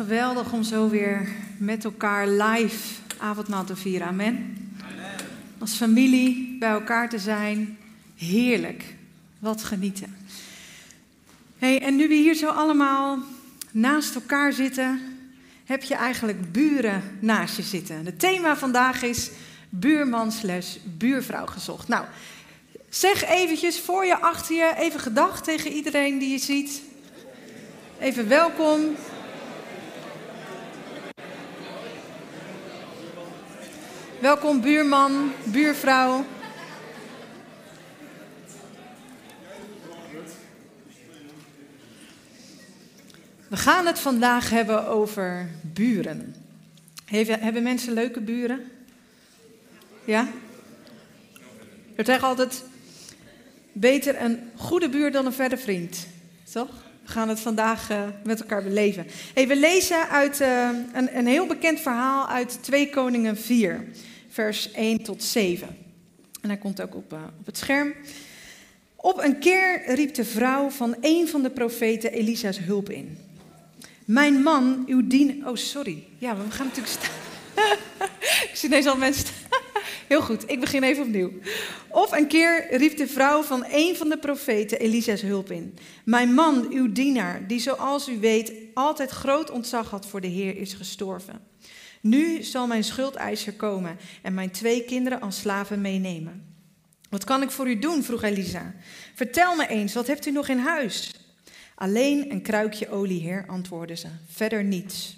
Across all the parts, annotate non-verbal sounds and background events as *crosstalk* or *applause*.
Geweldig om zo weer met elkaar live avondmaal te vieren. Amen. Als familie bij elkaar te zijn. Heerlijk. Wat genieten. Hey, en nu we hier zo allemaal naast elkaar zitten, heb je eigenlijk buren naast je zitten. Het thema vandaag is buurman slash buurvrouw gezocht. Nou, zeg eventjes voor je, achter je, even gedag tegen iedereen die je ziet. Even welkom. Welkom buurman, buurvrouw. We gaan het vandaag hebben over buren. Hebben mensen leuke buren? Ja? We zeggen altijd, beter een goede buur dan een verre vriend. Toch? We gaan het vandaag uh, met elkaar beleven. We lezen uit uh, een, een heel bekend verhaal uit 2 Koningen 4 vers 1 tot 7. En hij komt ook op, uh, op het scherm. Op een keer riep de vrouw van een van de profeten Elisa's hulp in. Mijn man, uw dien... Oh, sorry. Ja, we gaan natuurlijk staan. *laughs* ik zie ineens al mensen *laughs* Heel goed, ik begin even opnieuw. Of een keer riep de vrouw van een van de profeten Elisa's hulp in. Mijn man, uw dienaar, die zoals u weet altijd groot ontzag had voor de Heer, is gestorven. Nu zal mijn schuldeiser komen en mijn twee kinderen als slaven meenemen. Wat kan ik voor u doen? vroeg Elisa. Vertel me eens, wat hebt u nog in huis? Alleen een kruikje olie, heer, antwoordde ze. Verder niets.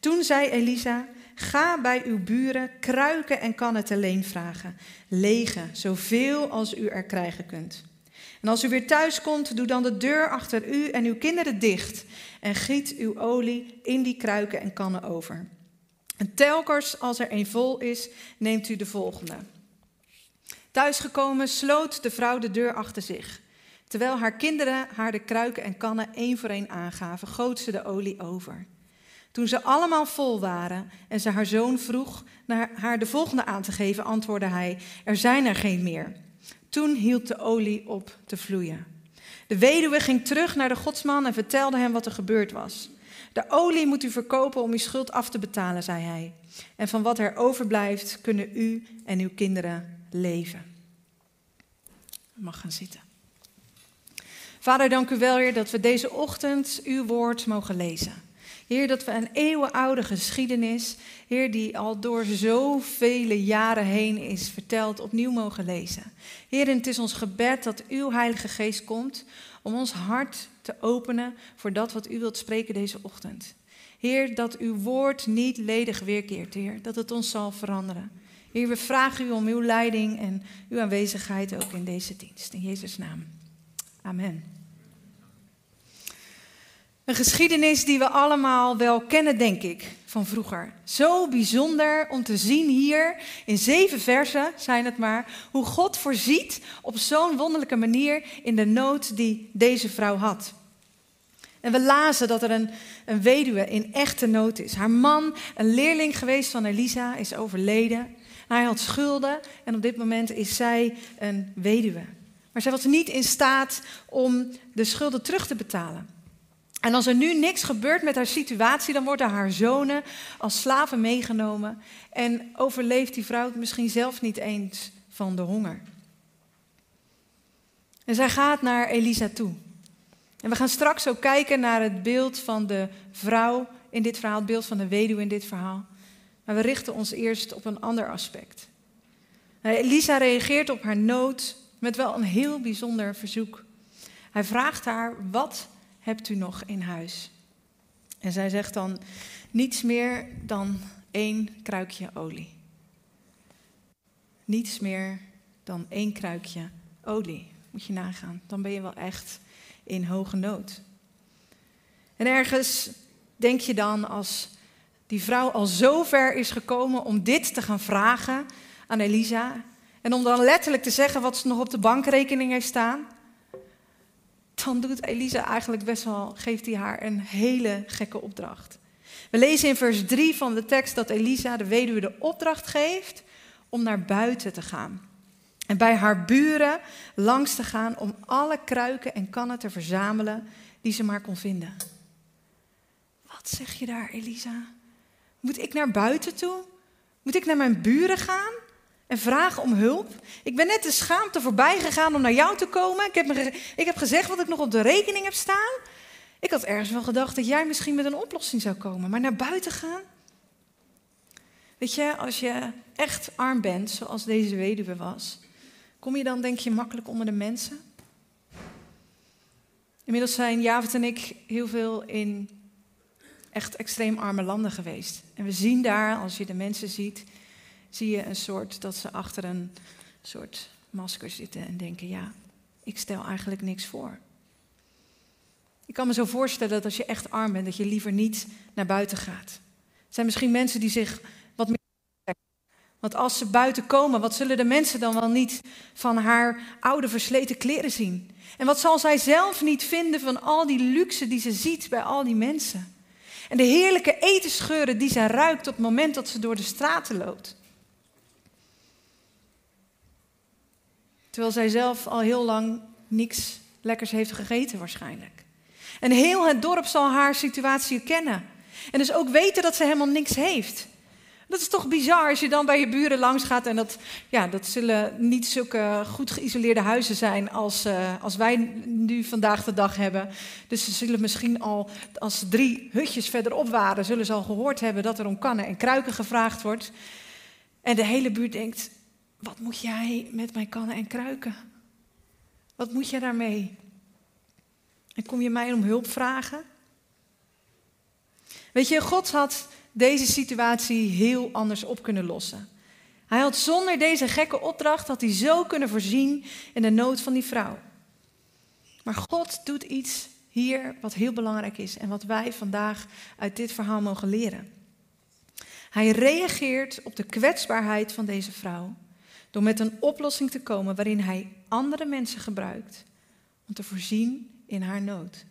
Toen zei Elisa: Ga bij uw buren kruiken en kannen te leen vragen. Lege, zoveel als u er krijgen kunt. En als u weer thuis komt, doe dan de deur achter u en uw kinderen dicht. En giet uw olie in die kruiken en kannen over. En telkens als er een vol is, neemt u de volgende. Thuisgekomen sloot de vrouw de deur achter zich. Terwijl haar kinderen haar de kruiken en kannen één voor één aangaven, goot ze de olie over. Toen ze allemaal vol waren en ze haar zoon vroeg naar haar de volgende aan te geven, antwoordde hij: Er zijn er geen meer. Toen hield de olie op te vloeien. De weduwe ging terug naar de godsman en vertelde hem wat er gebeurd was. De olie moet u verkopen om uw schuld af te betalen, zei hij. En van wat er overblijft kunnen u en uw kinderen leven. U mag gaan zitten. Vader, dank u wel, Heer, dat we deze ochtend uw woord mogen lezen. Heer, dat we een eeuwenoude geschiedenis, Heer, die al door zoveel jaren heen is verteld, opnieuw mogen lezen. Heer, en het is ons gebed dat uw Heilige Geest komt om ons hart te openen voor dat wat u wilt spreken deze ochtend. Heer, dat uw woord niet ledig weerkeert, Heer, dat het ons zal veranderen. Heer, we vragen u om uw leiding en uw aanwezigheid ook in deze dienst. In Jezus' naam. Amen. Een geschiedenis die we allemaal wel kennen, denk ik, van vroeger. Zo bijzonder om te zien hier, in zeven versen zijn het maar, hoe God voorziet op zo'n wonderlijke manier in de nood die deze vrouw had. En we lazen dat er een, een weduwe in echte nood is. Haar man, een leerling geweest van Elisa, is overleden. Hij had schulden en op dit moment is zij een weduwe. Maar zij was niet in staat om de schulden terug te betalen. En als er nu niks gebeurt met haar situatie, dan worden haar zonen als slaven meegenomen en overleeft die vrouw misschien zelf niet eens van de honger. En zij gaat naar Elisa toe. En we gaan straks ook kijken naar het beeld van de vrouw in dit verhaal, het beeld van de weduwe in dit verhaal. Maar we richten ons eerst op een ander aspect. Elisa reageert op haar nood met wel een heel bijzonder verzoek. Hij vraagt haar wat hebt u nog in huis? En zij zegt dan, niets meer dan één kruikje olie. Niets meer dan één kruikje olie. Moet je nagaan. Dan ben je wel echt in hoge nood. En ergens denk je dan als die vrouw al zo ver is gekomen om dit te gaan vragen aan Elisa. En om dan letterlijk te zeggen wat ze nog op de bankrekening heeft staan. Dan doet Elisa eigenlijk best wel, geeft hij haar een hele gekke opdracht. We lezen in vers 3 van de tekst dat Elisa de weduwe de opdracht geeft om naar buiten te gaan. En bij haar buren langs te gaan om alle kruiken en kannen te verzamelen die ze maar kon vinden. Wat zeg je daar, Elisa? Moet ik naar buiten toe? Moet ik naar mijn buren gaan en vragen om hulp? Ik ben net de schaamte voorbij gegaan om naar jou te komen. Ik heb, me, ik heb gezegd wat ik nog op de rekening heb staan. Ik had ergens wel gedacht dat jij misschien met een oplossing zou komen, maar naar buiten gaan? Weet je, als je echt arm bent, zoals deze weduwe was, kom je dan, denk je, makkelijk onder de mensen? Inmiddels zijn Javert en ik heel veel in echt extreem arme landen geweest. En we zien daar, als je de mensen ziet, zie je een soort dat ze achter een soort masker zitten en denken: ja, ik stel eigenlijk niks voor. Ik kan me zo voorstellen dat als je echt arm bent, dat je liever niet naar buiten gaat. Er zijn misschien mensen die zich. Want als ze buiten komen, wat zullen de mensen dan wel niet van haar oude versleten kleren zien? En wat zal zij zelf niet vinden van al die luxe die ze ziet bij al die mensen? En de heerlijke etenscheuren die zij ruikt op het moment dat ze door de straten loopt. Terwijl zij zelf al heel lang niks lekkers heeft gegeten waarschijnlijk. En heel het dorp zal haar situatie kennen. En dus ook weten dat ze helemaal niks heeft. Dat is toch bizar als je dan bij je buren langs gaat en dat, ja, dat zullen niet zulke goed geïsoleerde huizen zijn als, uh, als wij nu vandaag de dag hebben. Dus ze zullen misschien al, als ze drie hutjes verderop waren, zullen ze al gehoord hebben dat er om kannen en kruiken gevraagd wordt. En de hele buurt denkt, wat moet jij met mijn kannen en kruiken? Wat moet je daarmee? En kom je mij om hulp vragen? Weet je, God had deze situatie heel anders op kunnen lossen. Hij had zonder deze gekke opdracht had hij zo kunnen voorzien in de nood van die vrouw. Maar God doet iets hier wat heel belangrijk is en wat wij vandaag uit dit verhaal mogen leren. Hij reageert op de kwetsbaarheid van deze vrouw door met een oplossing te komen waarin hij andere mensen gebruikt om te voorzien in haar nood.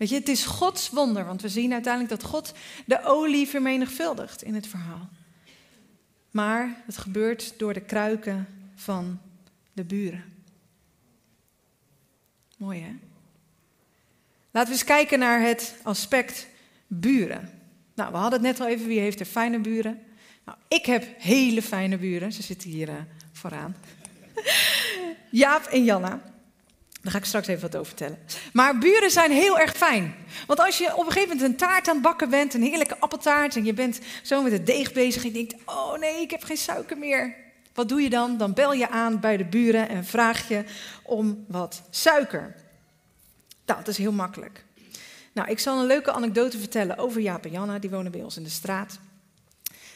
Weet je, het is Gods wonder, want we zien uiteindelijk dat God de olie vermenigvuldigt in het verhaal. Maar het gebeurt door de kruiken van de buren. Mooi hè? Laten we eens kijken naar het aspect buren. Nou, we hadden het net al even, wie heeft er fijne buren? Nou, ik heb hele fijne buren, ze zitten hier uh, vooraan. *laughs* Jaap en Janna. Daar ga ik straks even wat over vertellen. Maar buren zijn heel erg fijn. Want als je op een gegeven moment een taart aan het bakken bent, een heerlijke appeltaart, en je bent zo met het deeg bezig en je denkt: Oh nee, ik heb geen suiker meer. Wat doe je dan? Dan bel je aan bij de buren en vraag je om wat suiker. Nou, dat is heel makkelijk. Nou, ik zal een leuke anekdote vertellen over Jaap en Janna. Die wonen bij ons in de straat.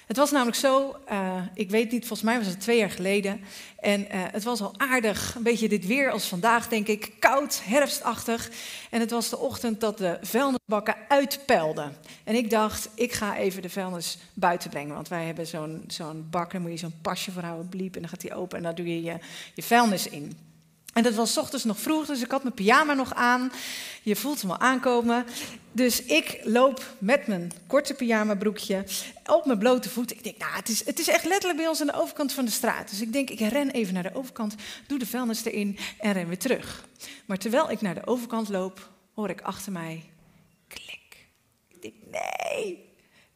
Het was namelijk zo, uh, ik weet niet, volgens mij was het twee jaar geleden. En uh, het was al aardig, een beetje dit weer als vandaag, denk ik. Koud, herfstachtig. En het was de ochtend dat de vuilnisbakken uitpeilden. En ik dacht, ik ga even de vuilnis buiten brengen. Want wij hebben zo'n zo'n bak, daar moet je zo'n pasje voor houden, bliep. En dan gaat die open en dan doe je je, je vuilnis in. En dat was ochtends nog vroeg, dus ik had mijn pyjama nog aan. Je voelt hem al aankomen. Dus ik loop met mijn korte pyjama broekje op mijn blote voeten. Ik denk, nou, het is, het is echt letterlijk bij ons aan de overkant van de straat. Dus ik denk, ik ren even naar de overkant, doe de vuilnis erin en ren weer terug. Maar terwijl ik naar de overkant loop, hoor ik achter mij klik. Ik denk, nee,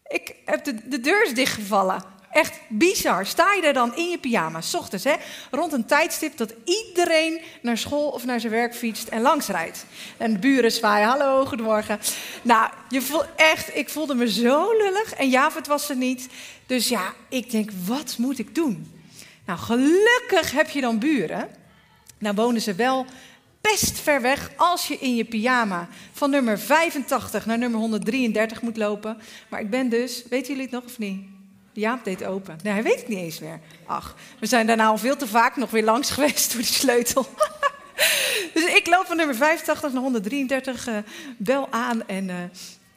ik heb de, de deur is dichtgevallen. Echt bizar. Sta je er dan in je pyjama, s ochtends, hè, rond een tijdstip dat iedereen naar school of naar zijn werk fietst en langsrijdt. En de buren zwaaien, hallo, goedemorgen. Nou, je voelt echt, ik voelde me zo lullig en Javert was er niet. Dus ja, ik denk, wat moet ik doen? Nou, gelukkig heb je dan buren. Nou wonen ze wel best ver weg als je in je pyjama van nummer 85 naar nummer 133 moet lopen. Maar ik ben dus, weten jullie het nog of niet? Jaap deed open. Nee, hij weet het niet eens meer. Ach, we zijn daarna al veel te vaak nog weer langs *laughs* geweest door die sleutel. *laughs* dus ik loop van nummer 85 naar 133, uh, bel aan en uh,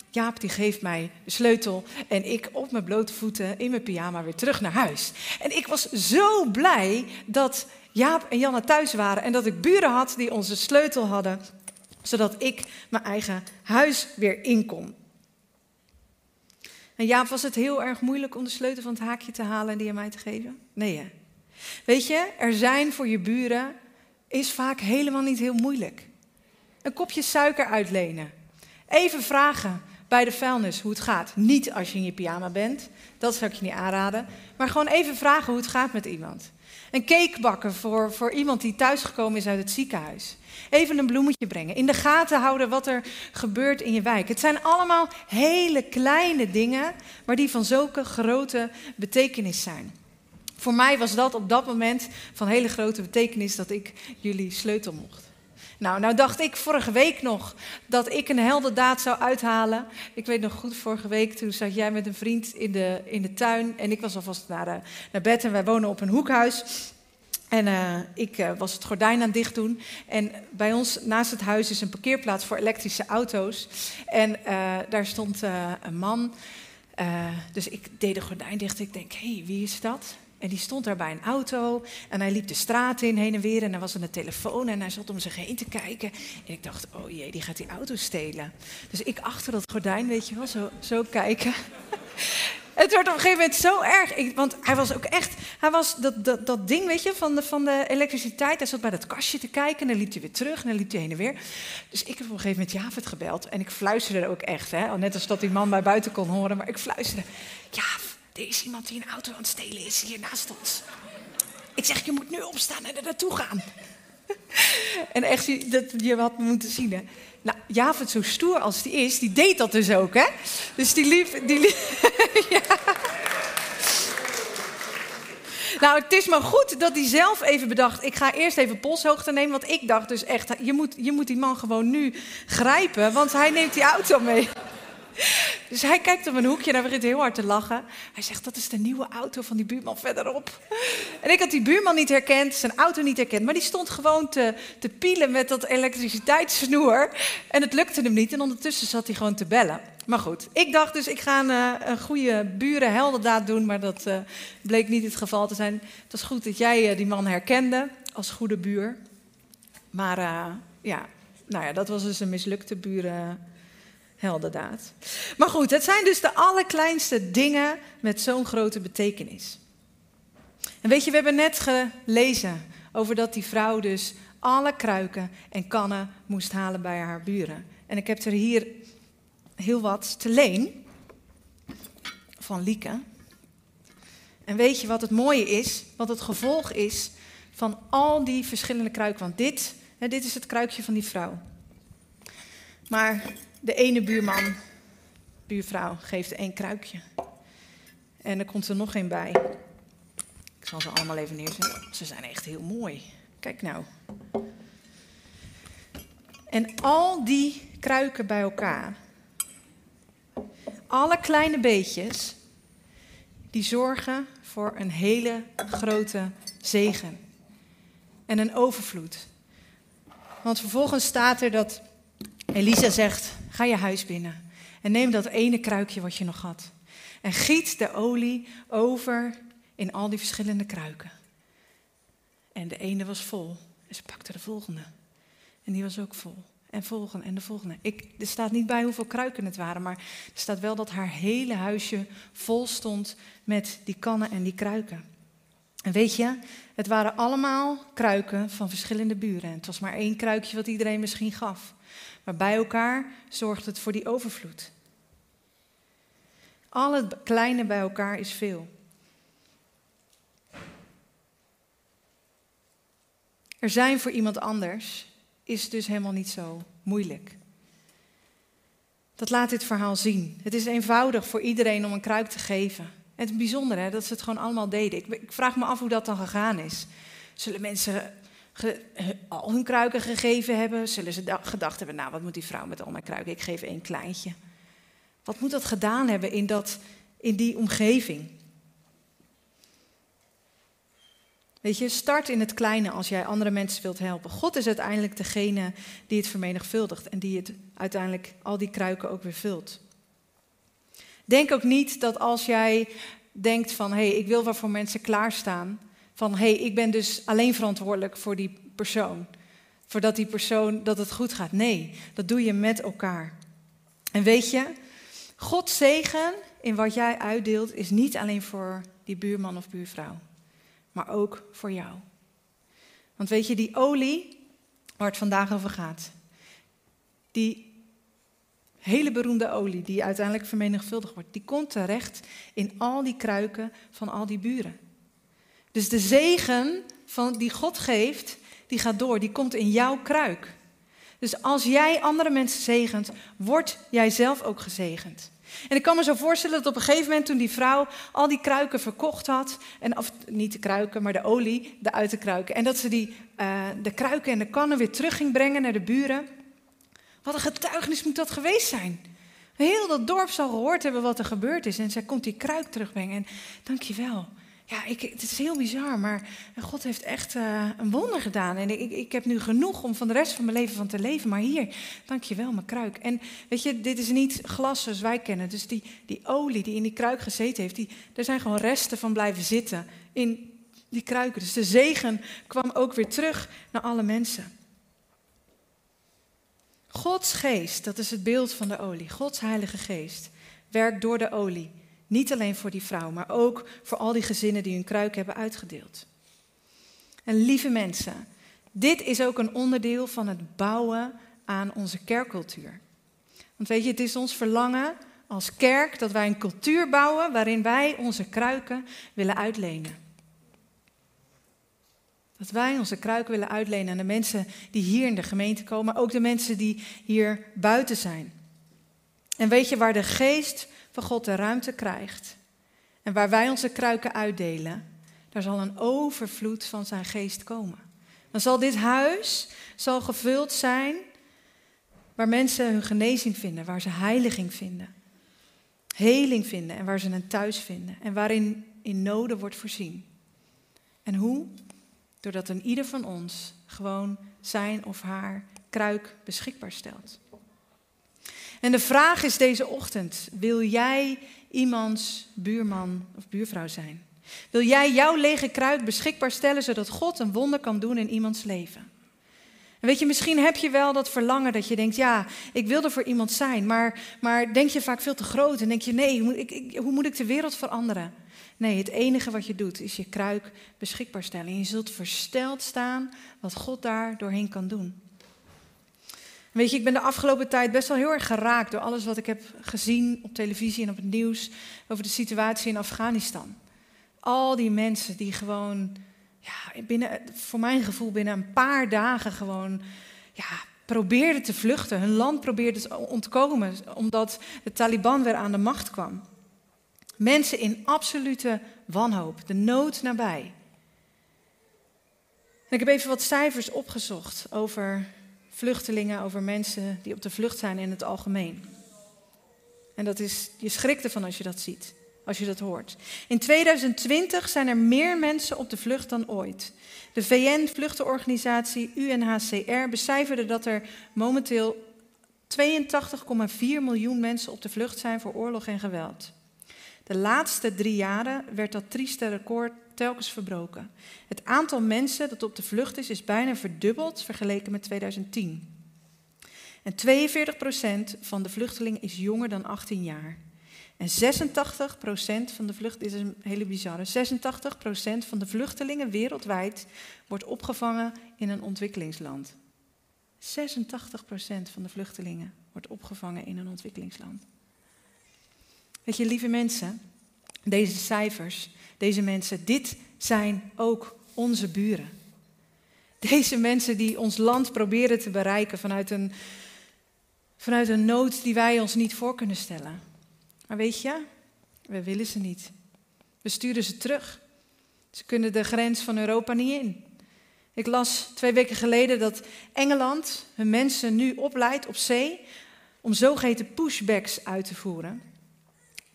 Jaap die geeft mij de sleutel en ik op mijn blote voeten in mijn pyjama weer terug naar huis. En ik was zo blij dat Jaap en Janne thuis waren en dat ik buren had die onze sleutel hadden, zodat ik mijn eigen huis weer in kon. En was het heel erg moeilijk om de sleutel van het haakje te halen en die aan mij te geven? Nee? Weet je, er zijn voor je buren is vaak helemaal niet heel moeilijk. Een kopje suiker uitlenen. Even vragen bij de vuilnis hoe het gaat. Niet als je in je pyjama bent, dat zou ik je niet aanraden. Maar gewoon even vragen hoe het gaat met iemand. Een cake bakken voor, voor iemand die thuisgekomen is uit het ziekenhuis. Even een bloemetje brengen. In de gaten houden wat er gebeurt in je wijk. Het zijn allemaal hele kleine dingen, maar die van zulke grote betekenis zijn. Voor mij was dat op dat moment van hele grote betekenis dat ik jullie sleutel mocht. Nou, nou dacht ik vorige week nog dat ik een heldendaad zou uithalen. Ik weet nog goed, vorige week toen zat jij met een vriend in de, in de tuin. En ik was alvast naar, de, naar bed en wij wonen op een hoekhuis. En uh, ik uh, was het gordijn aan dicht doen. En bij ons naast het huis is een parkeerplaats voor elektrische auto's. En daar stond een man. dus ik deed de gordijn dicht. Ik denk, hé, hey, wie is dat? En die stond daar bij een auto en hij liep de straat in, heen en weer. En er was een telefoon en hij zat om zich heen te kijken. En ik dacht, oh jee, die gaat die auto stelen. Dus ik achter dat gordijn, weet je wel, zo, zo kijken. *laughs* Het werd op een gegeven moment zo erg. Ik, want hij was ook echt. Hij was dat, dat, dat ding, weet je, van de, van de elektriciteit. Hij zat bij dat kastje te kijken. En dan liep hij weer terug. En dan liep hij heen en weer. Dus ik heb op een gegeven moment Javert gebeld. En ik fluisterde ook echt. Hè, net als dat die man mij buiten kon horen. Maar ik fluisterde. Jaaf, er is iemand die een auto aan het stelen is hier naast ons. Ik zeg, je moet nu opstaan en er naartoe gaan. *laughs* en echt, dat, je had me moeten zien. Hè? Nou, Javert, zo stoer als die is, die deed dat dus ook, hè? Dus die liep... Die. *laughs* Nou, het is maar goed dat hij zelf even bedacht... ik ga eerst even polshoogte nemen, want ik dacht dus echt... je moet, je moet die man gewoon nu grijpen, want hij neemt die auto mee. *laughs* Dus hij kijkt op een hoekje en hij begint heel hard te lachen. Hij zegt, dat is de nieuwe auto van die buurman verderop. En ik had die buurman niet herkend, zijn auto niet herkend. Maar die stond gewoon te, te pielen met dat elektriciteitssnoer. En het lukte hem niet. En ondertussen zat hij gewoon te bellen. Maar goed, ik dacht dus, ik ga een, een goede burenheldendaad doen. Maar dat uh, bleek niet het geval te zijn. Het was goed dat jij uh, die man herkende als goede buur. Maar ja, nou ja, dat was dus een mislukte buren heldendaad. Maar goed, het zijn dus de allerkleinste dingen met zo'n grote betekenis. En weet je, we hebben net gelezen over dat die vrouw dus alle kruiken en kannen moest halen bij haar buren. En ik heb er hier heel wat te leen van Lieke. En weet je wat het mooie is? Wat het gevolg is van al die verschillende kruiken. Want dit, hè, dit is het kruikje van die vrouw. Maar de ene buurman, buurvrouw, geeft één kruikje. En er komt er nog één bij. Ik zal ze allemaal even neerzetten. Ze zijn echt heel mooi. Kijk nou. En al die kruiken bij elkaar, alle kleine beetjes, die zorgen voor een hele grote zegen en een overvloed. Want vervolgens staat er dat Elisa zegt: Ga je huis binnen en neem dat ene kruikje wat je nog had. En giet de olie over in al die verschillende kruiken. En de ene was vol. En ze pakte de volgende. En die was ook vol. En volgende en de volgende. Ik, er staat niet bij hoeveel kruiken het waren, maar er staat wel dat haar hele huisje vol stond met die kannen en die kruiken. En weet je, het waren allemaal kruiken van verschillende buren. En het was maar één kruikje wat iedereen misschien gaf. Maar bij elkaar zorgt het voor die overvloed. Al het kleine bij elkaar is veel. Er zijn voor iemand anders is dus helemaal niet zo moeilijk. Dat laat dit verhaal zien. Het is eenvoudig voor iedereen om een kruik te geven. Het is bijzonder hè, dat ze het gewoon allemaal deden. Ik vraag me af hoe dat dan gegaan is. Zullen mensen al hun kruiken gegeven hebben, zullen ze gedacht hebben, nou wat moet die vrouw met al mijn kruiken, ik geef één kleintje. Wat moet dat gedaan hebben in, dat, in die omgeving? Weet je, start in het kleine als jij andere mensen wilt helpen. God is uiteindelijk degene die het vermenigvuldigt en die het uiteindelijk al die kruiken ook weer vult. Denk ook niet dat als jij denkt van hé, hey, ik wil wel voor mensen klaarstaan, van hé, hey, ik ben dus alleen verantwoordelijk voor die persoon, voordat die persoon dat het goed gaat. Nee, dat doe je met elkaar. En weet je, Gods zegen in wat jij uitdeelt is niet alleen voor die buurman of buurvrouw, maar ook voor jou. Want weet je, die olie waar het vandaag over gaat, die hele beroemde olie die uiteindelijk vermenigvuldigd wordt, die komt terecht in al die kruiken van al die buren. Dus de zegen van, die God geeft, die gaat door, die komt in jouw kruik. Dus als jij andere mensen zegent, word jij zelf ook gezegend. En ik kan me zo voorstellen dat op een gegeven moment toen die vrouw al die kruiken verkocht had, en of niet de kruiken, maar de olie, de uit de kruiken, en dat ze die, uh, de kruiken en de kannen weer terug ging brengen naar de buren. Wat een getuigenis moet dat geweest zijn. Heel dat dorp zal gehoord hebben wat er gebeurd is. En zij komt die kruik terugbrengen. En dankjewel. Ja, ik, het is heel bizar, maar God heeft echt uh, een wonder gedaan. En ik, ik heb nu genoeg om van de rest van mijn leven van te leven. Maar hier, dankjewel, mijn kruik. En weet je, dit is niet glas zoals wij kennen. Dus die, die olie die in die kruik gezeten heeft, die, er zijn gewoon resten van blijven zitten in die kruiken. Dus de zegen kwam ook weer terug naar alle mensen. Gods geest, dat is het beeld van de olie. Gods heilige geest werkt door de olie. Niet alleen voor die vrouw, maar ook voor al die gezinnen die hun kruik hebben uitgedeeld. En lieve mensen, dit is ook een onderdeel van het bouwen aan onze kerkcultuur. Want weet je, het is ons verlangen als kerk dat wij een cultuur bouwen waarin wij onze kruiken willen uitlenen. Dat wij onze kruiken willen uitlenen aan de mensen die hier in de gemeente komen, maar ook de mensen die hier buiten zijn. En weet je waar de geest van God de ruimte krijgt en waar wij onze kruiken uitdelen, daar zal een overvloed van zijn geest komen. Dan zal dit huis zal gevuld zijn waar mensen hun genezing vinden, waar ze heiliging vinden, heling vinden en waar ze een thuis vinden en waarin in noden wordt voorzien. En hoe? Doordat een ieder van ons gewoon zijn of haar kruik beschikbaar stelt. En de vraag is deze ochtend: wil jij iemands buurman of buurvrouw zijn? Wil jij jouw lege kruik beschikbaar stellen zodat God een wonder kan doen in iemands leven? En weet je, misschien heb je wel dat verlangen dat je denkt, ja, ik wil er voor iemand zijn, maar, maar denk je vaak veel te groot en denk je, nee, hoe moet ik, hoe moet ik de wereld veranderen? Nee, het enige wat je doet is je kruik beschikbaar stellen. En je zult versteld staan wat God daar doorheen kan doen. Weet je, ik ben de afgelopen tijd best wel heel erg geraakt door alles wat ik heb gezien op televisie en op het nieuws over de situatie in Afghanistan. Al die mensen die gewoon, ja, binnen, voor mijn gevoel binnen een paar dagen gewoon, ja, probeerden te vluchten. Hun land probeerde te ontkomen omdat de Taliban weer aan de macht kwam. Mensen in absolute wanhoop, de nood nabij. Ik heb even wat cijfers opgezocht over vluchtelingen, over mensen die op de vlucht zijn in het algemeen. En dat is, je schrikt ervan als je dat ziet, als je dat hoort. In 2020 zijn er meer mensen op de vlucht dan ooit. De VN-vluchtenorganisatie UNHCR becijferde dat er momenteel 82,4 miljoen mensen op de vlucht zijn voor oorlog en geweld. De laatste drie jaren werd dat trieste record telkens verbroken. Het aantal mensen dat op de vlucht is, is bijna verdubbeld vergeleken met 2010. En 42% van de vluchtelingen is jonger dan 18 jaar. En 86% van de vlucht, dit is een hele bizarre, 86% van de vluchtelingen wereldwijd wordt opgevangen in een ontwikkelingsland. 86% van de vluchtelingen wordt opgevangen in een ontwikkelingsland. Weet je, lieve mensen, deze cijfers, deze mensen, dit zijn ook onze buren. Deze mensen die ons land proberen te bereiken vanuit een, vanuit een nood die wij ons niet voor kunnen stellen. Maar weet je, we willen ze niet. We sturen ze terug. Ze kunnen de grens van Europa niet in. Ik las twee weken geleden dat Engeland hun mensen nu opleidt op zee om zogeheten pushbacks uit te voeren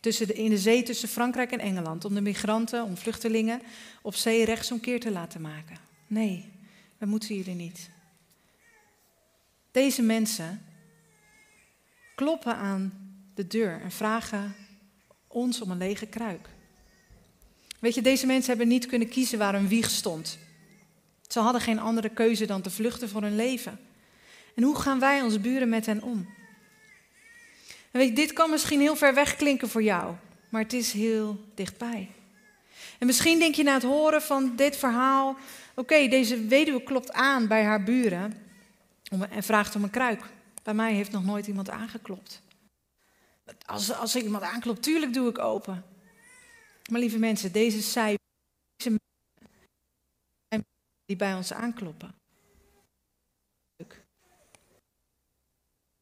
tussen de, in de zee tussen Frankrijk en Engeland. Om de migranten, om vluchtelingen op zee rechtsomkeer te laten maken. Nee, dat moeten jullie niet. Deze mensen kloppen aan de deur en vragen ons om een lege kruik. Weet je, deze mensen hebben niet kunnen kiezen waar een wieg stond. Ze hadden geen andere keuze dan te vluchten voor hun leven. En hoe gaan wij als buren met hen om? Dit kan misschien heel ver weg klinken voor jou, maar het is heel dichtbij. En misschien denk je na het horen van dit verhaal: oké, deze weduwe klopt aan bij haar buren en vraagt om een kruik. Bij mij heeft nog nooit iemand aangeklopt. Als, als er iemand aanklopt, tuurlijk doe ik open. Maar lieve mensen, deze cijfers die bij ons aankloppen.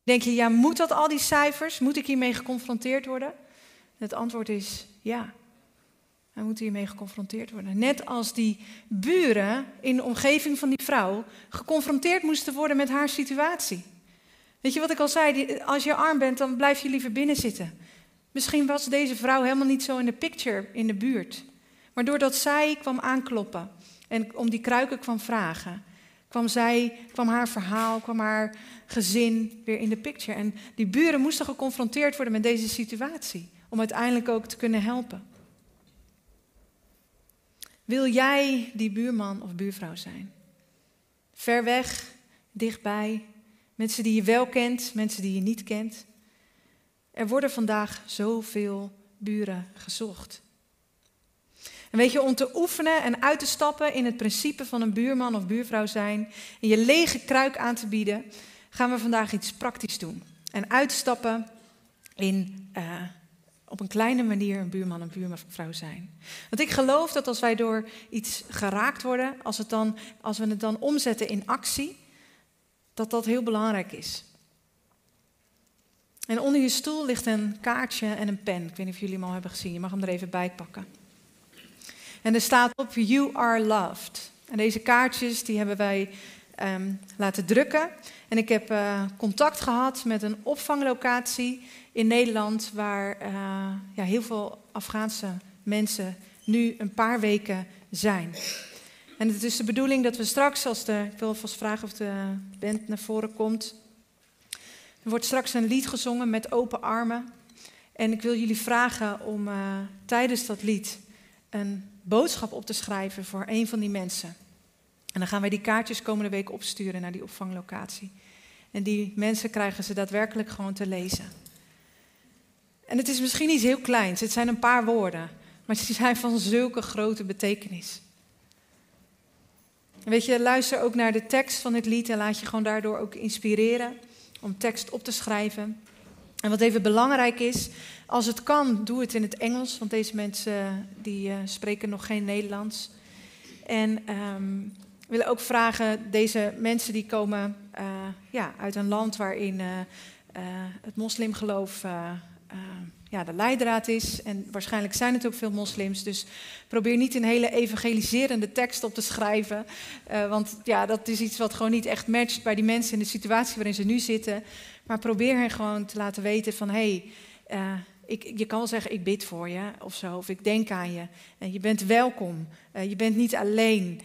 Denk je, ja, moet dat al die cijfers? Moet ik hiermee geconfronteerd worden? Het antwoord is ja. Hij moet hiermee geconfronteerd worden. Net als die buren in de omgeving van die vrouw geconfronteerd moesten worden met haar situatie. Weet je wat ik al zei? Als je arm bent, dan blijf je liever binnen zitten. Misschien was deze vrouw helemaal niet zo in de picture in de buurt. Maar doordat zij kwam aankloppen en om die kruiken kwam vragen, kwam zij, kwam haar verhaal, kwam haar gezin weer in de picture. En die buren moesten geconfronteerd worden met deze situatie om uiteindelijk ook te kunnen helpen. Wil jij die buurman of buurvrouw zijn? Ver weg, dichtbij, mensen die je wel kent, mensen die je niet kent. Er worden vandaag zoveel buren gezocht. Weet je, om te oefenen en uit te stappen in het principe van een buurman of buurvrouw zijn en je lege kruik aan te bieden, gaan we vandaag iets praktisch doen. En uitstappen in uh, op een kleine manier een buurman en buurvrouw zijn. Want ik geloof dat als wij door iets geraakt worden, als, het dan, als we het dan omzetten in actie, dat dat heel belangrijk is. En onder je stoel ligt een kaartje en een pen. Ik weet niet of jullie hem al hebben gezien. Je mag hem er even bij pakken. En er staat op You are loved. En deze kaartjes die hebben wij Ehm, laten drukken. En ik heb uh, contact gehad met een opvanglocatie in Nederland, waar uh, ja, heel veel Afghaanse mensen nu een paar weken zijn. En het is de bedoeling dat we straks, als de, ik wil vast vragen of de band naar voren komt. Er wordt straks een lied gezongen met open armen. En ik wil jullie vragen om uh, tijdens dat lied een boodschap op te schrijven voor een van die mensen. En dan gaan wij die kaartjes komende week opsturen naar die opvanglocatie. En die mensen krijgen ze daadwerkelijk gewoon te lezen. En het is misschien iets heel kleins, het zijn een paar woorden, maar die zijn van zulke grote betekenis. weet je, luister ook naar de tekst van het lied en laat je gewoon daardoor ook inspireren om tekst op te schrijven. En wat even belangrijk is, als het kan, doe het in het Engels, want deze mensen die uh, spreken nog geen Nederlands. En um, willen ook vragen, deze mensen die komen uh, ja, uit een land waarin het moslimgeloof ja, de leidraad is. En waarschijnlijk zijn het ook veel moslims. Dus probeer niet een hele evangeliserende tekst op te schrijven. want ja, dat is iets wat gewoon niet echt matcht bij die mensen in de situatie waarin ze nu zitten. Maar probeer hen gewoon te laten weten van... hé, hey, ik, je kan wel zeggen, ik bid voor je of zo, of ik denk aan je. En je bent welkom, uh, je bent niet alleen.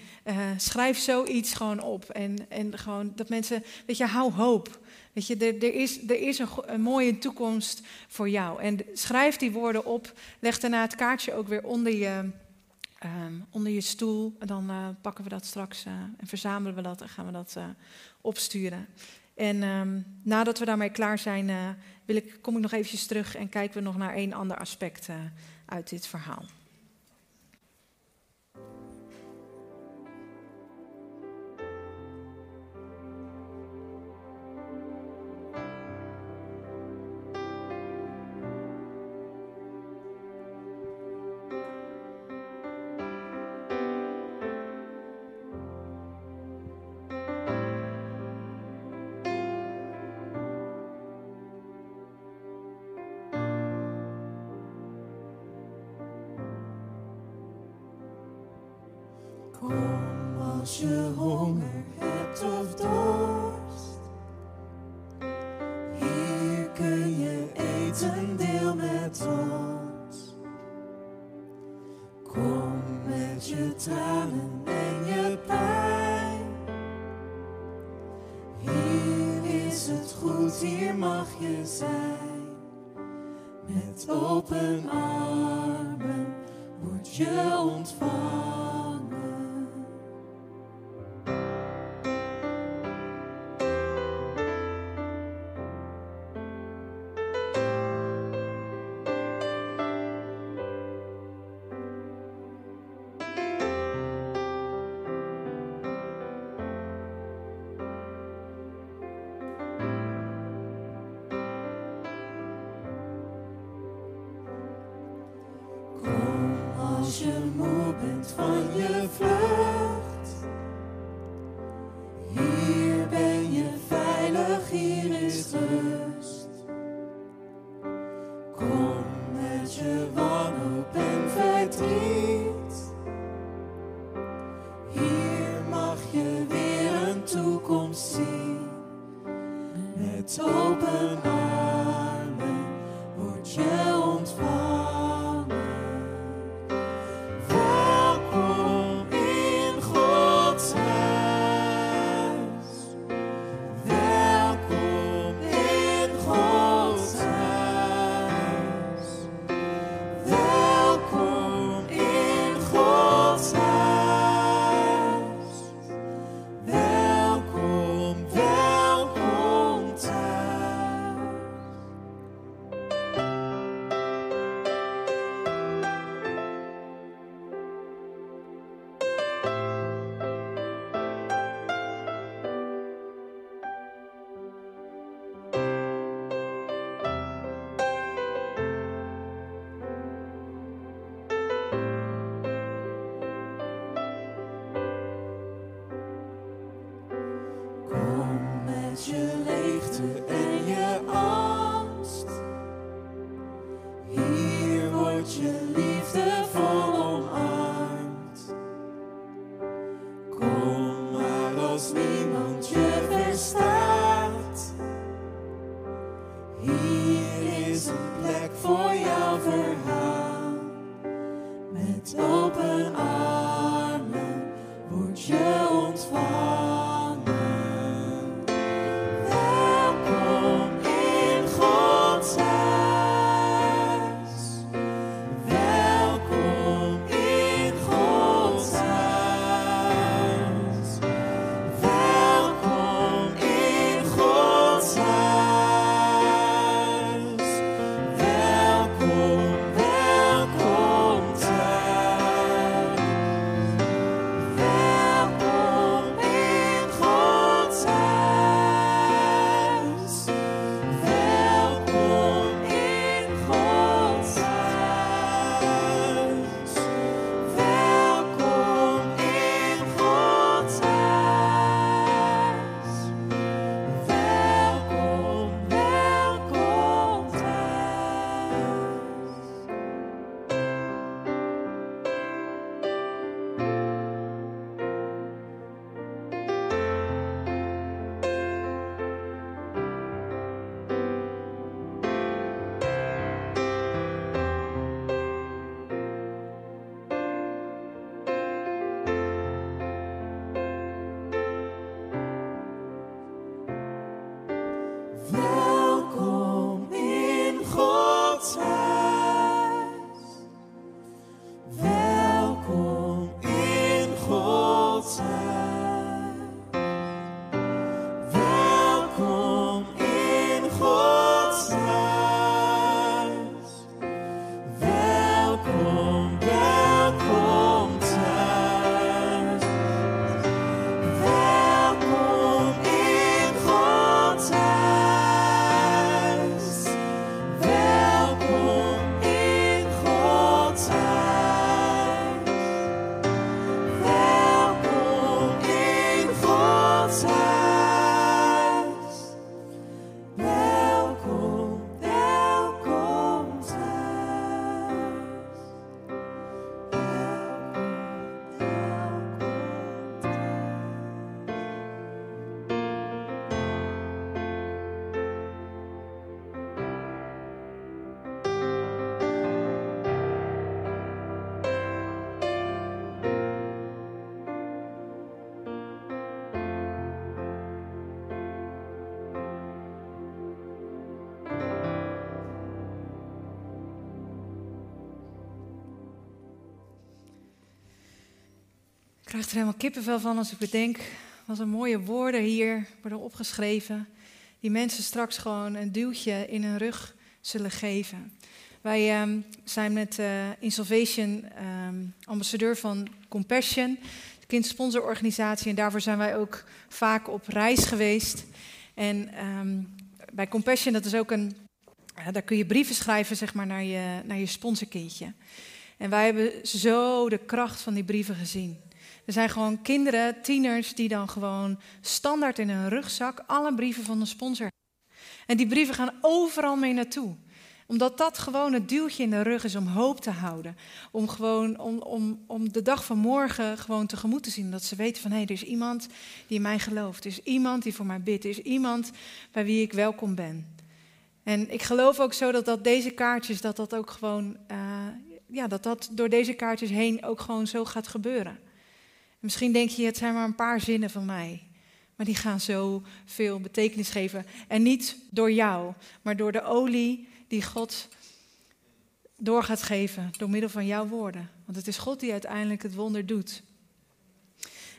Schrijf zoiets gewoon op. En, en gewoon dat mensen, weet je, hou hoop. Weet je, er, er is, er is een, mooie toekomst voor jou. En schrijf die woorden op, leg daarna het kaartje ook weer onder je, um, onder je stoel. En dan pakken we dat straks en verzamelen we dat en gaan we dat opsturen. En um, nadat we daarmee klaar zijn, uh, wil ik, kom ik nog eventjes terug en kijken we nog naar één ander aspect uh, uit dit verhaal. Krijg er helemaal kippenvel van als ik bedenk wat een mooie woorden hier worden opgeschreven. Die mensen straks gewoon een duwtje in hun rug zullen geven. Wij ehm, zijn met uh, In Salvation ehm, ambassadeur van Compassion, de kindsponsororganisatie. En daarvoor zijn wij ook vaak op reis geweest. En ehm, bij Compassion, dat is ook een, daar kun je brieven schrijven zeg maar, naar, je, naar je sponsorkindje. En wij hebben zo de kracht van die brieven gezien. Er zijn gewoon kinderen, tieners, die dan gewoon standaard in hun rugzak alle brieven van de sponsor En die brieven gaan overal mee naartoe omdat dat gewoon het duwtje in de rug is om hoop te houden. Om, gewoon, om, om, om de dag van morgen gewoon tegemoet te zien. Dat ze weten van hé, hey, er is iemand die in mij gelooft. Er is iemand die voor mij bidt. Er is iemand bij wie ik welkom ben. En ik geloof ook zo dat, dat deze kaartjes, dat dat ook gewoon, uh, ja, dat dat door deze kaartjes heen ook gewoon zo gaat gebeuren. Misschien denk je, het zijn maar een paar zinnen van mij. Maar die gaan zo veel betekenis geven. En niet door jou, maar door de olie die God door gaat geven door middel van jouw woorden. Want het is God die uiteindelijk het wonder doet.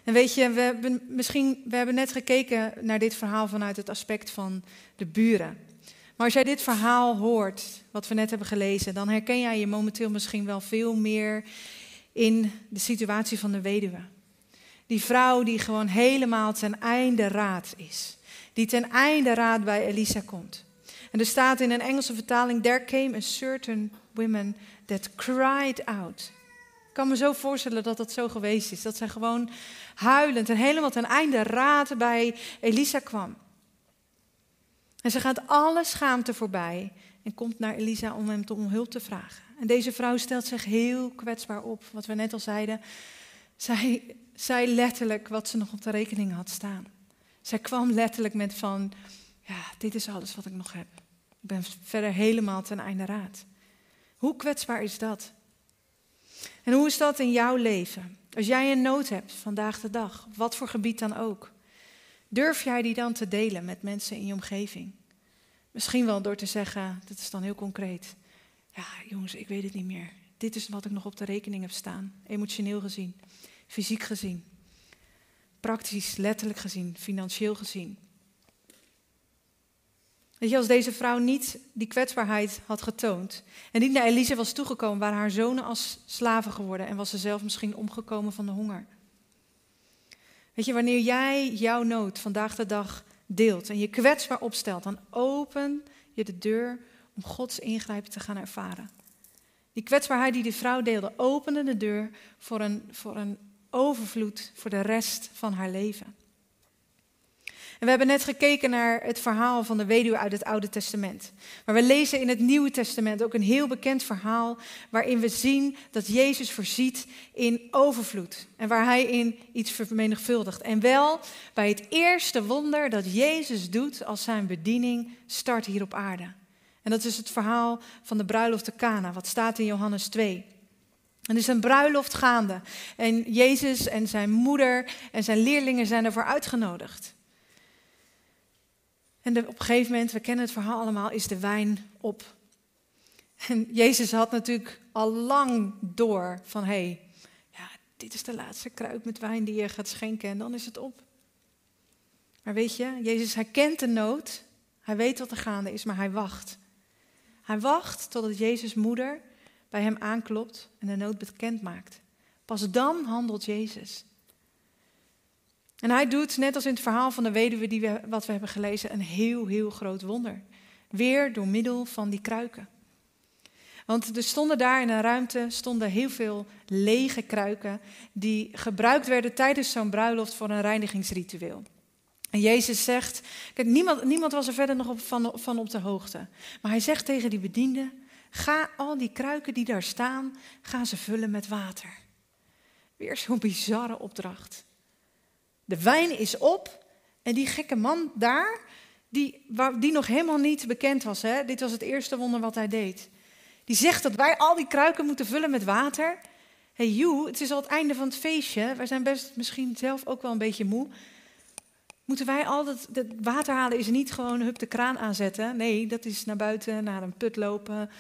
En weet je, we hebben, misschien, we hebben net gekeken naar dit verhaal vanuit het aspect van de buren. Maar als jij dit verhaal hoort, wat we net hebben gelezen, dan herken jij je momenteel misschien wel veel meer in de situatie van de weduwe. Die vrouw die gewoon helemaal ten einde raad is. Die ten einde raad bij Elisa komt. En er staat in een Engelse vertaling: There came a certain woman that cried out. Ik kan me zo voorstellen dat dat zo geweest is. Dat zij gewoon huilend en helemaal ten einde raad bij Elisa kwam. En ze gaat alle schaamte voorbij en komt naar Elisa om hem om hulp te vragen. En deze vrouw stelt zich heel kwetsbaar op. Wat we net al zeiden. Zij zei letterlijk wat ze nog op de rekening had staan. Zij kwam letterlijk met van, ja, dit is alles wat ik nog heb. Ik ben verder helemaal ten einde raad. Hoe kwetsbaar is dat? En hoe is dat in jouw leven? Als jij een nood hebt vandaag de dag, wat voor gebied dan ook, durf jij die dan te delen met mensen in je omgeving? Misschien wel door te zeggen, dat is dan heel concreet. Ja, jongens, ik weet het niet meer. Dit is wat ik nog op de rekening heb staan, emotioneel gezien, fysiek gezien, praktisch, letterlijk gezien, financieel gezien. Weet je, als deze vrouw niet die kwetsbaarheid had getoond en niet naar Elise was toegekomen, waren haar zonen als slaven geworden en was ze zelf misschien omgekomen van de honger. Weet je, wanneer jij jouw nood vandaag de dag deelt en je kwetsbaar opstelt, dan open je de deur om Gods ingrijpen te gaan ervaren. Die kwetsbaarheid die die vrouw deelde, opende de deur voor een, voor een overvloed voor de rest van haar leven. En we hebben net gekeken naar het verhaal van de weduwe uit het Oude Testament. Maar we lezen in het Nieuwe Testament ook een heel bekend verhaal waarin we zien dat Jezus voorziet in overvloed en waar hij in iets vermenigvuldigt. En wel bij het eerste wonder dat Jezus doet als zijn bediening start hier op aarde. En dat is het verhaal van de bruiloft te Cana, wat staat in Johannes 2. En er is een bruiloft gaande. En Jezus en zijn moeder en zijn leerlingen zijn ervoor uitgenodigd. En op een gegeven moment, we kennen het verhaal allemaal, is de wijn op. En Jezus had natuurlijk al lang door van hé, hey, ja, dit is de laatste kruik met wijn die je gaat schenken en dan is het op. Maar weet je, Jezus herkent de nood, hij weet wat er gaande is, maar hij wacht. Hij wacht totdat Jezus' moeder bij hem aanklopt en de nood bekend maakt. Pas dan handelt Jezus. En hij doet, net als in het verhaal van de weduwe die wat we hebben gelezen, een heel, heel groot wonder. Weer door middel van die kruiken. Want er stonden daar in een ruimte stonden heel veel lege kruiken die gebruikt werden tijdens zo'n bruiloft voor een reinigingsritueel. En Jezus zegt, kijk, niemand, niemand was er verder nog op, van, van op de hoogte. Maar hij zegt tegen die bediende, ga al die kruiken die daar staan, ga ze vullen met water. Weer zo'n bizarre opdracht. De wijn is op en die gekke man daar, die, die nog helemaal niet bekend was, hè? dit was het eerste wonder wat hij deed. Die zegt dat wij al die kruiken moeten vullen met water. hey, you, het is al het einde van het feestje. Wij zijn best misschien zelf ook wel een beetje moe. Moeten wij altijd, het water halen is niet gewoon hup de kraan aanzetten. Nee, dat is naar buiten, naar een put lopen,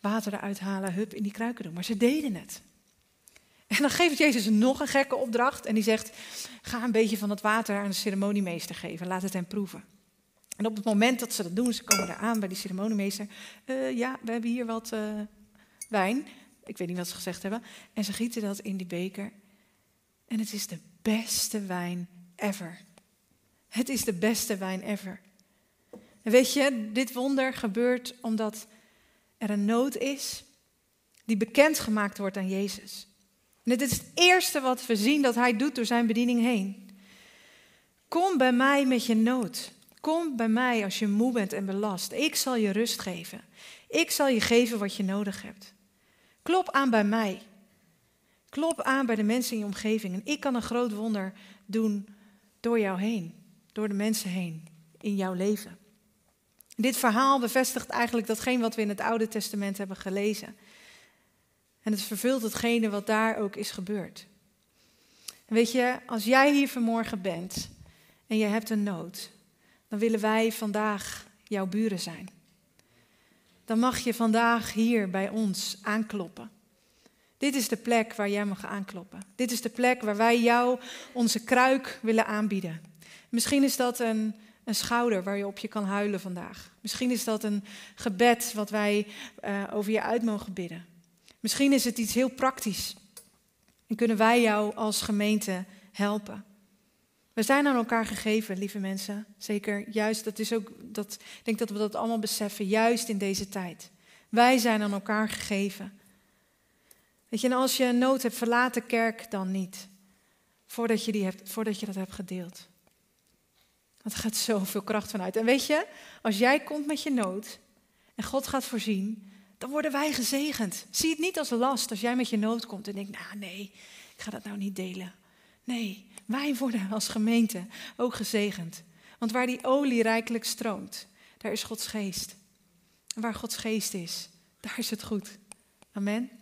water eruit halen, hup in die kruiken doen. Maar ze deden het. En dan geeft Jezus nog een gekke opdracht en die zegt, ga een beetje van het water aan de ceremoniemeester geven, laat het hem proeven. En op het moment dat ze dat doen, ze komen daar aan bij die ceremoniemeester, uh, ja, we hebben hier wat uh, wijn, ik weet niet wat ze gezegd hebben, en ze gieten dat in die beker. En het is de beste wijn ever. Het is de beste wijn ever. En weet je, dit wonder gebeurt omdat er een nood is die bekendgemaakt wordt aan Jezus. En dit is het eerste wat we zien dat hij doet door zijn bediening heen. Kom bij mij met je nood. Kom bij mij als je moe bent en belast. Ik zal je rust geven. Ik zal je geven wat je nodig hebt. Klop aan bij mij. Klop aan bij de mensen in je omgeving. En ik kan een groot wonder doen door jou heen. Door de mensen heen in jouw leven. Dit verhaal bevestigt eigenlijk datgene wat we in het Oude Testament hebben gelezen. En het vervult hetgene wat daar ook is gebeurd. En weet je, als jij hier vanmorgen bent en je hebt een nood, dan willen wij vandaag jouw buren zijn. Dan mag je vandaag hier bij ons aankloppen. Dit is de plek waar jij mag aankloppen. Dit is de plek waar wij jou onze kruik willen aanbieden. Misschien is dat een, een schouder waar je op je kan huilen vandaag. Misschien is dat een gebed wat wij uh, over je uit mogen bidden. Misschien is het iets heel praktisch. En kunnen wij jou als gemeente helpen. We zijn aan elkaar gegeven, lieve mensen. Zeker, juist, dat is ook, dat, ik denk dat we dat allemaal beseffen, juist in deze tijd. Wij zijn aan elkaar gegeven. Weet je, en als je een nood hebt, verlaat de kerk dan niet. Voordat je, die hebt, voordat je dat hebt gedeeld. Dat gaat zoveel kracht vanuit. En weet je, als jij komt met je nood en God gaat voorzien, dan worden wij gezegend. Zie het niet als last als jij met je nood komt en denkt, nou nee, ik ga dat nou niet delen. Nee, wij worden als gemeente ook gezegend. Want waar die olie rijkelijk stroomt, daar is Gods geest. En waar Gods geest is, daar is het goed. Amen.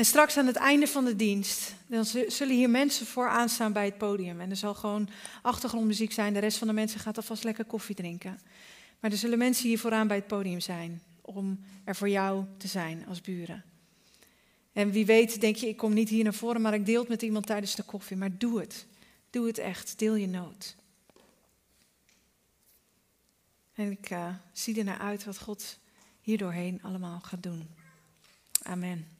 En straks aan het einde van de dienst, dan zullen hier mensen voor aanstaan bij het podium. En er zal gewoon achtergrondmuziek zijn. De rest van de mensen gaat alvast lekker koffie drinken. Maar er zullen mensen hier vooraan bij het podium zijn om er voor jou te zijn als buren. En wie weet denk je, ik kom niet hier naar voren, maar ik deel het met iemand tijdens de koffie. Maar doe het. Doe het echt. Deel je nood. En ik uh, zie er naar uit wat God hier doorheen allemaal gaat doen. Amen.